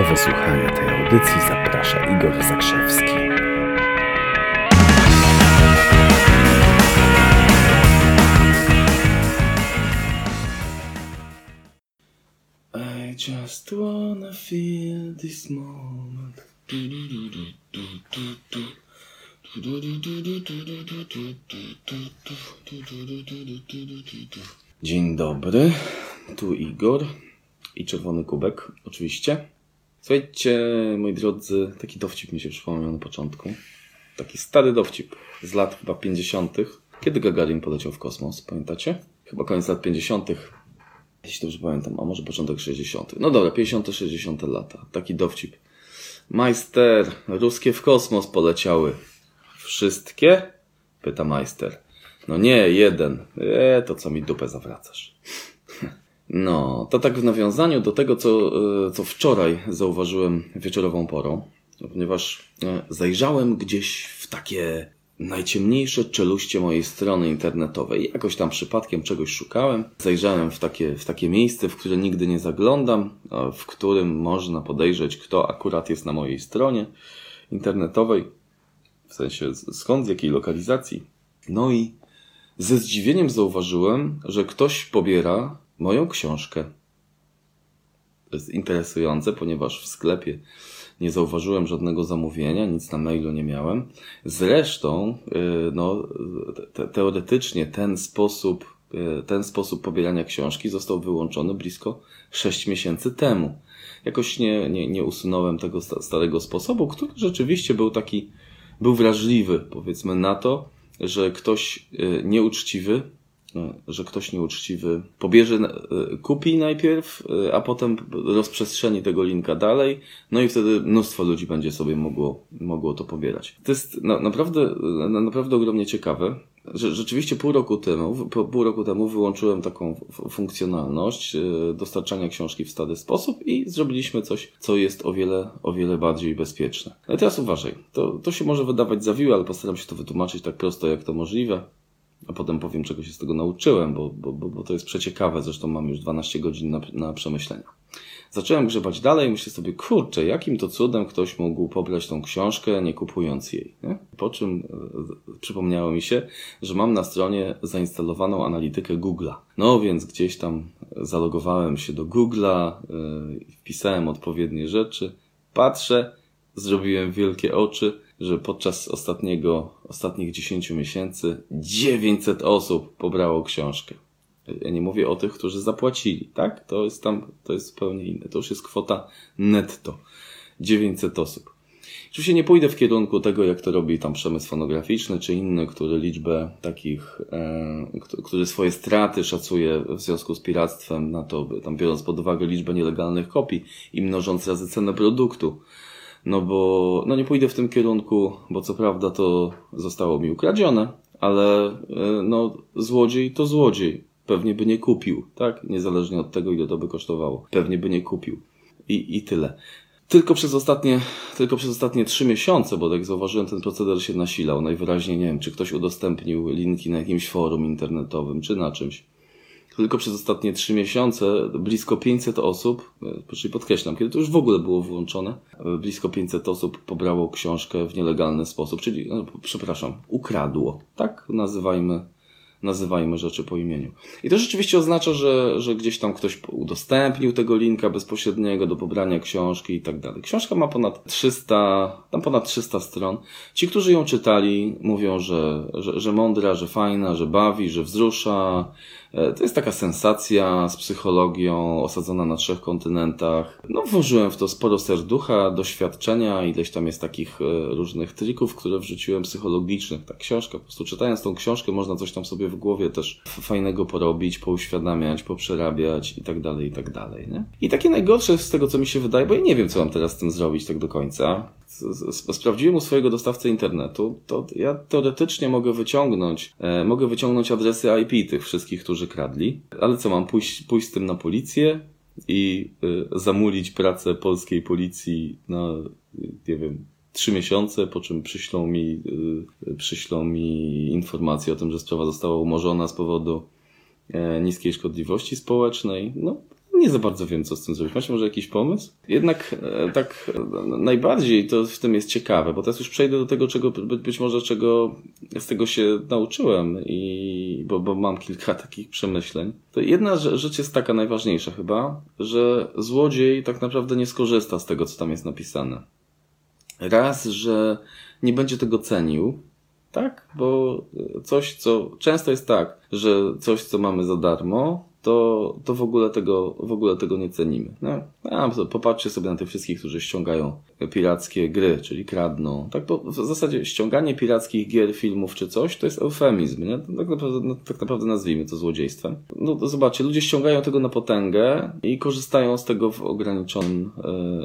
Do wysłuchania tej audycji zaprasza Igor Zakrzewski. I just wanna feel this moment. Dzień dobry, tu Igor i czerwony kubek, oczywiście. Słuchajcie, moi drodzy, taki dowcip mi się przypomniał na początku. Taki stary dowcip z lat chyba 50., kiedy Gagarin poleciał w kosmos, pamiętacie? Chyba koniec lat 50., jeśli dobrze pamiętam, a może początek 60. No dobra, 50., 60. lata. Taki dowcip. Majster, ruskie w kosmos poleciały. Wszystkie? Pyta majster. No nie, jeden. E, to co mi dupę zawracasz. No, to tak w nawiązaniu do tego, co, e, co wczoraj zauważyłem wieczorową porą, ponieważ e, zajrzałem gdzieś w takie najciemniejsze czeluście mojej strony internetowej. Jakoś tam przypadkiem czegoś szukałem. Zajrzałem w takie, w takie miejsce, w które nigdy nie zaglądam, w którym można podejrzeć, kto akurat jest na mojej stronie internetowej. W sensie skąd, z jakiej lokalizacji. No i ze zdziwieniem zauważyłem, że ktoś pobiera moją książkę. To jest interesujące, ponieważ w sklepie nie zauważyłem żadnego zamówienia, nic na mailu nie miałem. Zresztą, no, te, teoretycznie ten sposób, ten sposób pobierania książki został wyłączony blisko 6 miesięcy temu. Jakoś nie, nie, nie usunąłem tego starego sposobu, który rzeczywiście był taki, był wrażliwy, powiedzmy, na to, że ktoś nieuczciwy że ktoś nieuczciwy pobierze, kupi najpierw, a potem rozprzestrzeni tego linka dalej, no i wtedy mnóstwo ludzi będzie sobie mogło, mogło to pobierać. To jest na, naprawdę, na, naprawdę ogromnie ciekawe, że rzeczywiście pół roku temu, pół roku temu wyłączyłem taką funkcjonalność dostarczania książki w stary sposób i zrobiliśmy coś, co jest o wiele, o wiele bardziej bezpieczne. I teraz uważaj, to, to się może wydawać zawiłe, ale postaram się to wytłumaczyć tak prosto, jak to możliwe a potem powiem, czego się z tego nauczyłem, bo, bo, bo to jest przeciekawe, zresztą mam już 12 godzin na, na przemyślenia. Zacząłem grzebać dalej myślę sobie, kurczę, jakim to cudem ktoś mógł pobrać tą książkę, nie kupując jej. Nie? Po czym e, przypomniało mi się, że mam na stronie zainstalowaną analitykę Google'a. No więc gdzieś tam zalogowałem się do Google'a, e, wpisałem odpowiednie rzeczy, patrzę, zrobiłem wielkie oczy, że podczas ostatniego, ostatnich 10 miesięcy 900 osób pobrało książkę. Ja nie mówię o tych, którzy zapłacili, tak? To jest tam, to jest zupełnie inne. To już jest kwota netto. 900 osób. Oczywiście nie pójdę w kierunku tego, jak to robi tam przemysł fonograficzny, czy inny, który liczbę takich, e, który swoje straty szacuje w związku z piractwem na to, tam biorąc pod uwagę liczbę nielegalnych kopii i mnożąc razy cenę produktu. No bo, no nie pójdę w tym kierunku, bo co prawda to zostało mi ukradzione, ale e, no złodziej to złodziej. Pewnie by nie kupił, tak? Niezależnie od tego, ile to by kosztowało. Pewnie by nie kupił. I, i tyle. Tylko przez ostatnie, tylko przez ostatnie trzy miesiące, bo jak zauważyłem, ten proceder się nasilał. Najwyraźniej nie wiem, czy ktoś udostępnił linki na jakimś forum internetowym, czy na czymś tylko przez ostatnie trzy miesiące blisko 500 osób, e, czyli podkreślam, kiedy to już w ogóle było włączone, e, blisko 500 osób pobrało książkę w nielegalny sposób, czyli, no, przepraszam, ukradło. Tak nazywajmy, nazywajmy rzeczy po imieniu. I to rzeczywiście oznacza, że, że gdzieś tam ktoś udostępnił tego linka bezpośredniego do pobrania książki i tak dalej. Książka ma ponad 300, tam ponad 300 stron. Ci, którzy ją czytali, mówią, że, że, że mądra, że fajna, że bawi, że wzrusza, to jest taka sensacja z psychologią osadzona na trzech kontynentach. No, włożyłem w to sporo serducha, doświadczenia, ileś tam jest takich e, różnych trików, które wrzuciłem psychologicznych. Ta książka, po prostu czytając tą książkę, można coś tam sobie w głowie też fajnego porobić, pouświadamiać, poprzerabiać i tak dalej, i tak dalej, nie? I takie najgorsze z tego, co mi się wydaje, bo ja nie wiem, co mam teraz z tym zrobić tak do końca. Sprawdziłem u swojego dostawcy internetu, to ja teoretycznie mogę wyciągnąć, e, mogę wyciągnąć adresy IP tych wszystkich, którzy którzy kradli. Ale co, mam pójść, pójść z tym na policję i y, zamulić pracę polskiej policji na, nie wiem, trzy miesiące, po czym przyślą mi, y, przyślą mi informację o tym, że sprawa została umorzona z powodu e, niskiej szkodliwości społecznej. No, nie za bardzo wiem, co z tym zrobić. Macie może jakiś pomysł? Jednak e, tak e, najbardziej to w tym jest ciekawe, bo teraz już przejdę do tego, czego być może czego z tego się nauczyłem i bo, bo mam kilka takich przemyśleń. To jedna rzecz jest taka najważniejsza chyba, że złodziej tak naprawdę nie skorzysta z tego, co tam jest napisane. Raz, że nie będzie tego cenił, tak? Bo coś, co często jest tak, że coś, co mamy za darmo, to, to w, ogóle tego, w ogóle tego nie cenimy. No, popatrzcie sobie na tych wszystkich, którzy ściągają pirackie gry, czyli kradną. Tak, bo w zasadzie ściąganie pirackich gier, filmów czy coś, to jest eufemizm, nie? Tak naprawdę, no, tak naprawdę nazwijmy to złodziejstwem. No to zobaczcie, ludzie ściągają tego na potęgę i korzystają z tego w ograniczonym,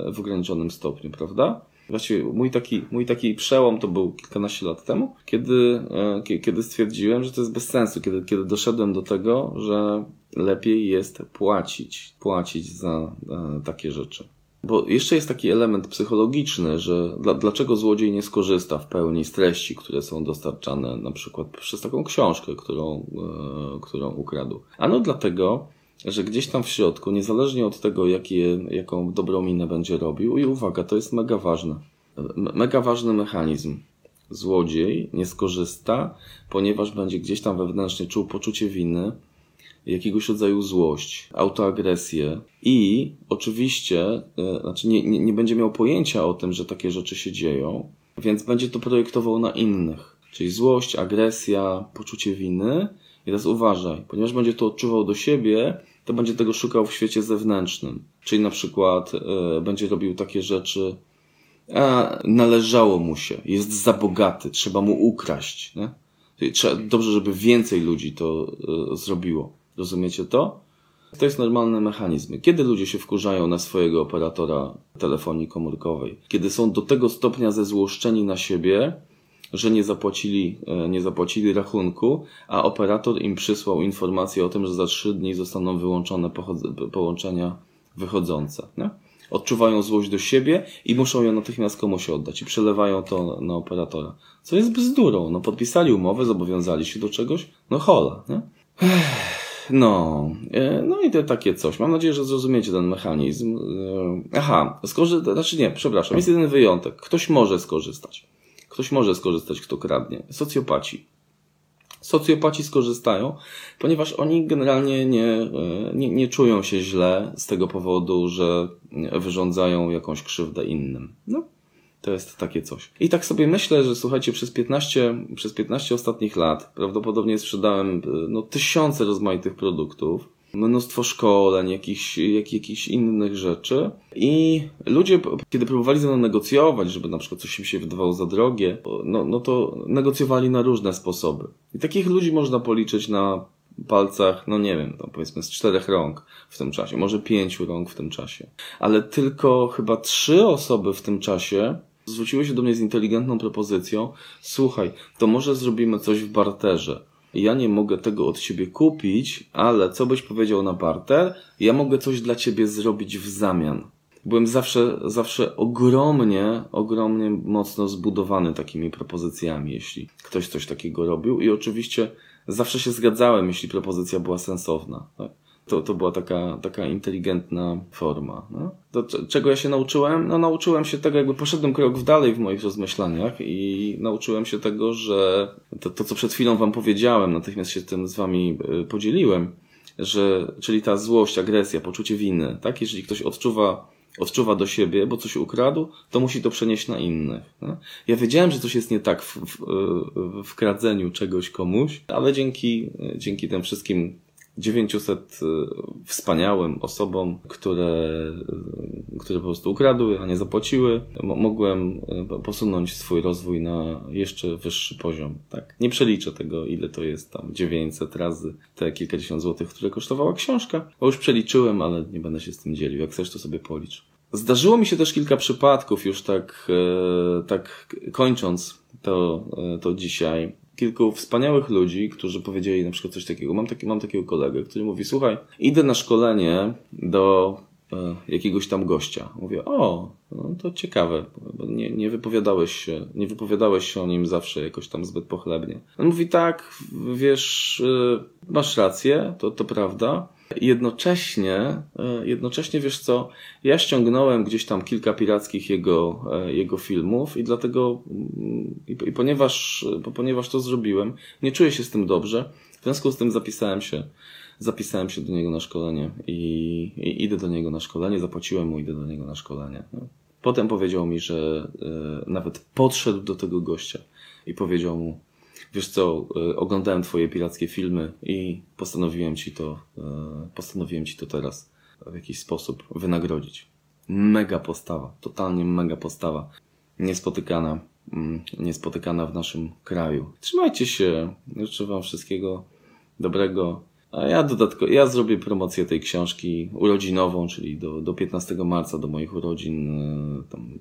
e, w ograniczonym stopniu, prawda? Właściwie mój taki, mój taki przełom to był kilkanaście lat temu, kiedy, e, kiedy stwierdziłem, że to jest bez sensu, kiedy, kiedy doszedłem do tego, że lepiej jest płacić, płacić za e, takie rzeczy. Bo jeszcze jest taki element psychologiczny, że dla, dlaczego złodziej nie skorzysta w pełni z treści, które są dostarczane na przykład przez taką książkę, którą, e, którą ukradł. Ano dlatego, że gdzieś tam w środku, niezależnie od tego, jakie, jaką dobrą minę będzie robił, i uwaga, to jest mega ważne, mega ważny mechanizm. Złodziej nie skorzysta, ponieważ będzie gdzieś tam wewnętrznie czuł poczucie winy, jakiegoś rodzaju złość, autoagresję i oczywiście, e, znaczy nie, nie, nie będzie miał pojęcia o tym, że takie rzeczy się dzieją, więc będzie to projektował na innych. Czyli złość, agresja, poczucie winy. I teraz uważaj, ponieważ będzie to odczuwał do siebie, to będzie tego szukał w świecie zewnętrznym. Czyli na przykład y, będzie robił takie rzeczy, a należało mu się, jest za bogaty, trzeba mu ukraść. Nie? Trzeba, dobrze, żeby więcej ludzi to y, zrobiło. Rozumiecie to? To jest normalny mechanizm. Kiedy ludzie się wkurzają na swojego operatora telefonii komórkowej? Kiedy są do tego stopnia zezłoszczeni na siebie, że nie zapłacili, e, nie zapłacili rachunku, a operator im przysłał informację o tym, że za trzy dni zostaną wyłączone połączenia wychodzące. Nie? Odczuwają złość do siebie i muszą ją natychmiast komuś oddać i przelewają to na operatora. Co jest bzdurą. No, podpisali umowę, zobowiązali się do czegoś. No hola. Nie? No, e, no i to takie coś. Mam nadzieję, że zrozumiecie ten mechanizm. E, aha, skorzystać, znaczy nie, przepraszam, jest jeden wyjątek. Ktoś może skorzystać. Ktoś może skorzystać, kto kradnie. Socjopaci. Socjopaci skorzystają, ponieważ oni generalnie nie, e, nie, nie czują się źle z tego powodu, że wyrządzają jakąś krzywdę innym. No, to jest takie coś. I tak sobie myślę, że słuchajcie, przez 15, przez 15 ostatnich lat prawdopodobnie sprzedałem no, tysiące rozmaitych produktów, mnóstwo szkoleń, jakichś, jak, innych rzeczy. I ludzie, kiedy próbowali ze mną negocjować, żeby na przykład coś im się wydawało za drogie, no, no to negocjowali na różne sposoby. I takich ludzi można policzyć na palcach, no nie wiem, no powiedzmy z czterech rąk w tym czasie, może pięciu rąk w tym czasie. Ale tylko chyba trzy osoby w tym czasie zwróciły się do mnie z inteligentną propozycją: Słuchaj, to może zrobimy coś w barterze. Ja nie mogę tego od ciebie kupić, ale co byś powiedział na barter? Ja mogę coś dla ciebie zrobić w zamian. Byłem zawsze, zawsze ogromnie, ogromnie mocno zbudowany takimi propozycjami, jeśli ktoś coś takiego robił. I oczywiście zawsze się zgadzałem, jeśli propozycja była sensowna. Tak? To, to była taka, taka inteligentna forma. No? To, czego ja się nauczyłem? No nauczyłem się tego, jakby poszedłem krok dalej w moich rozmyślaniach i nauczyłem się tego, że to, to co przed chwilą wam powiedziałem, natychmiast się tym z wami y, podzieliłem, że, czyli ta złość, agresja, poczucie winy, tak? Jeżeli ktoś odczuwa odczuwa do siebie, bo coś ukradł, to musi to przenieść na innych. No? Ja wiedziałem, że coś jest nie tak w, w, w kradzeniu czegoś komuś, ale dzięki, dzięki tym wszystkim 900 y, wspaniałym osobom, które, y, które po prostu ukradły, a nie zapłaciły, mogłem y, posunąć swój rozwój na jeszcze wyższy poziom. Tak? Nie przeliczę tego, ile to jest tam 900 razy te kilkadziesiąt złotych, które kosztowała książka, bo już przeliczyłem, ale nie będę się z tym dzielił. Jak chcesz, to sobie policz. Zdarzyło mi się też kilka przypadków, już tak, tak kończąc to, to dzisiaj, kilku wspaniałych ludzi, którzy powiedzieli na przykład coś takiego. Mam, taki, mam takiego kolegę, który mówi, słuchaj, idę na szkolenie do e, jakiegoś tam gościa. Mówię, o, no to ciekawe, nie, nie wypowiadałeś się, nie wypowiadałeś się o nim zawsze jakoś tam zbyt pochlebnie. On mówi, tak, wiesz, e, masz rację, to, to prawda, Jednocześnie, e, jednocześnie wiesz co, ja ściągnąłem gdzieś tam kilka pirackich jego, e, jego filmów i dlatego, mm, i, i ponieważ, ponieważ to zrobiłem, nie czuję się z tym dobrze, w związku z tym zapisałem się, zapisałem się do niego na szkolenie i, i idę do niego na szkolenie, zapłaciłem mu, idę do niego na szkolenie. No. Potem powiedział mi, że y, nawet podszedł do tego gościa i powiedział mu, wiesz co, y, oglądałem twoje pirackie filmy i postanowiłem ci to, y, postanowiłem ci to teraz w jakiś sposób wynagrodzić. Mega postawa, totalnie mega postawa. Niespotykana, mm, niespotykana w naszym kraju. Trzymajcie się, życzę wam wszystkiego dobrego. A ja dodatkowo, ja zrobię promocję tej książki urodzinową, czyli do, do 15 marca, do moich urodzin. Tam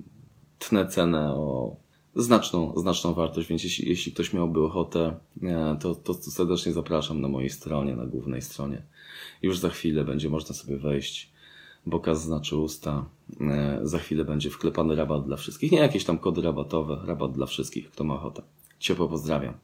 tnę cenę o znaczną, znaczną wartość, więc jeśli, jeśli ktoś miałby ochotę, to, to serdecznie zapraszam na mojej stronie, na głównej stronie. Już za chwilę będzie można sobie wejść. Bokaz znaczy usta. E, za chwilę będzie wklepany rabat dla wszystkich. Nie jakieś tam kody rabatowe, rabat dla wszystkich, kto ma ochotę. Ciepło pozdrawiam.